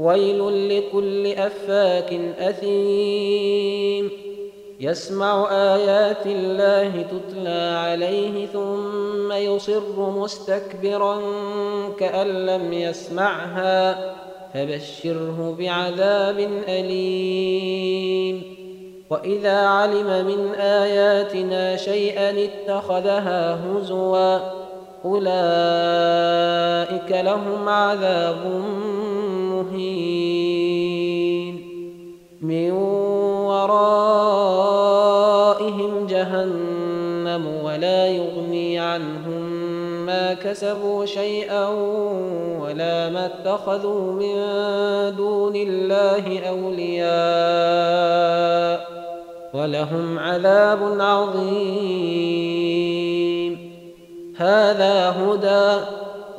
ويل لكل أفاك أثيم. يسمع آيات الله تتلى عليه ثم يصر مستكبرا كأن لم يسمعها. فبشره بعذاب أليم. وإذا علم من آياتنا شيئا اتخذها هزوا أولئك لهم عذاب مهين من ورائهم جهنم ولا يغني عنهم ما كسبوا شيئا ولا ما اتخذوا من دون الله أولياء ولهم عذاب عظيم. هذا هدى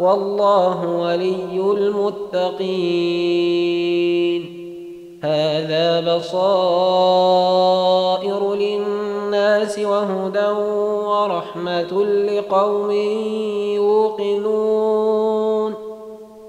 والله ولي المتقين. هذا بصائر للناس وهدى ورحمة لقوم يوقنون.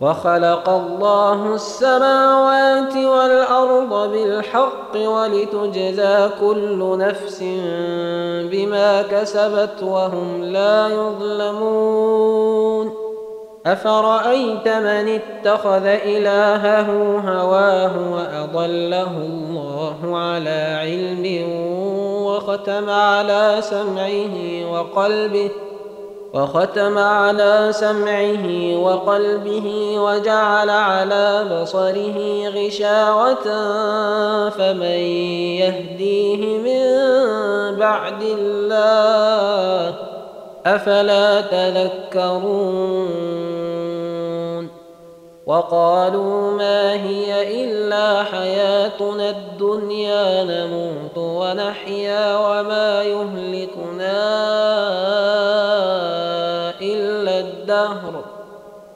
وخلق الله السماوات والأرض بالحق ولتجزى كل نفس بما كسبت وهم لا يظلمون. أفرأيت من اتخذ إلهه هواه وأضله الله على علم وختم على سمعه وقلبه وختم على سمعه وقلبه وجعل على بصره غشاوة فمن يهديه من بعد الله أفلا تذكرون وقالوا ما هي إلا حياتنا الدنيا نموت ونحيا وما يهلكنا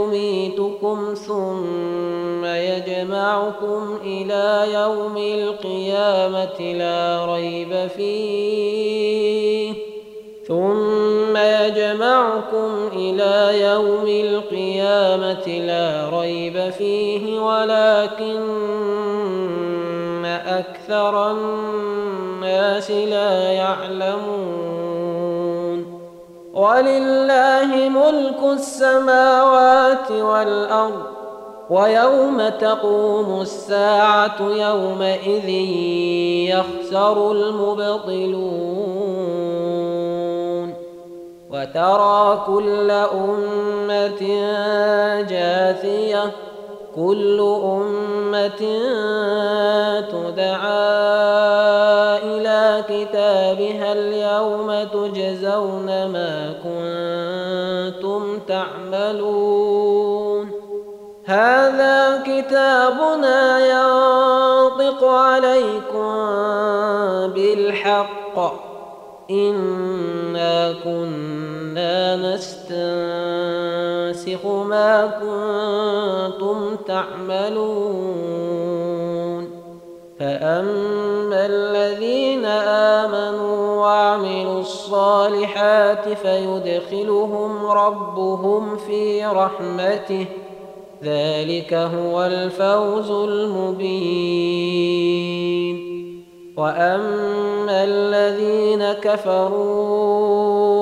يميتكم ثم يجمعكم إلى يوم القيامة لا ريب فيه. ثم يجمعكم إلى يوم القيامة لا ريب فيه ولكن أكثر الناس لا يعلمون. ولله ملك السماوات والأرض ويوم تقوم الساعة يومئذ يخسر المبطلون. وترى كل أمة جاثية كل أمة تدعى كتابها اليوم تجزون ما كنتم تعملون. هذا كتابنا ينطق عليكم بالحق. إنا كنا نستنسخ ما كنتم تعملون. فأما الذين آمنوا وعملوا الصالحات فيدخلهم ربهم في رحمته ذلك هو الفوز المبين واما الذين كفروا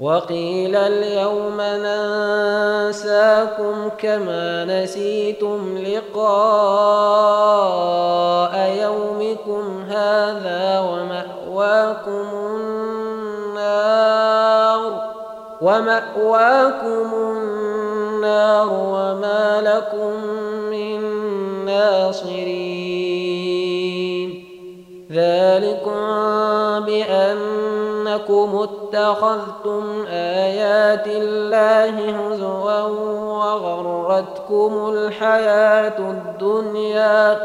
وقيل اليوم ننساكم كما نسيتم لقاء يومكم هذا ومأواكم النار ومأواكم النار وما لكم من ناصرين. ذلكم بأنكم اتخذتم آيات الله هزوا وغرتكم الحياة الدنيا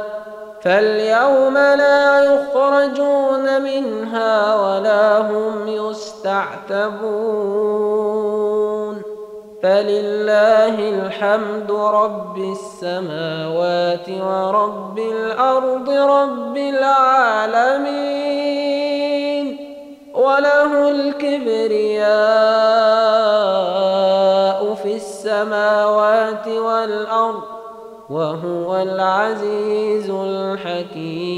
فاليوم لا يخرجون منها ولا هم يستعتبون فلله الحمد رب السماوات ورب الأرض رب العالمين وله الكبرياء في السماوات والأرض وهو العزيز الحكيم.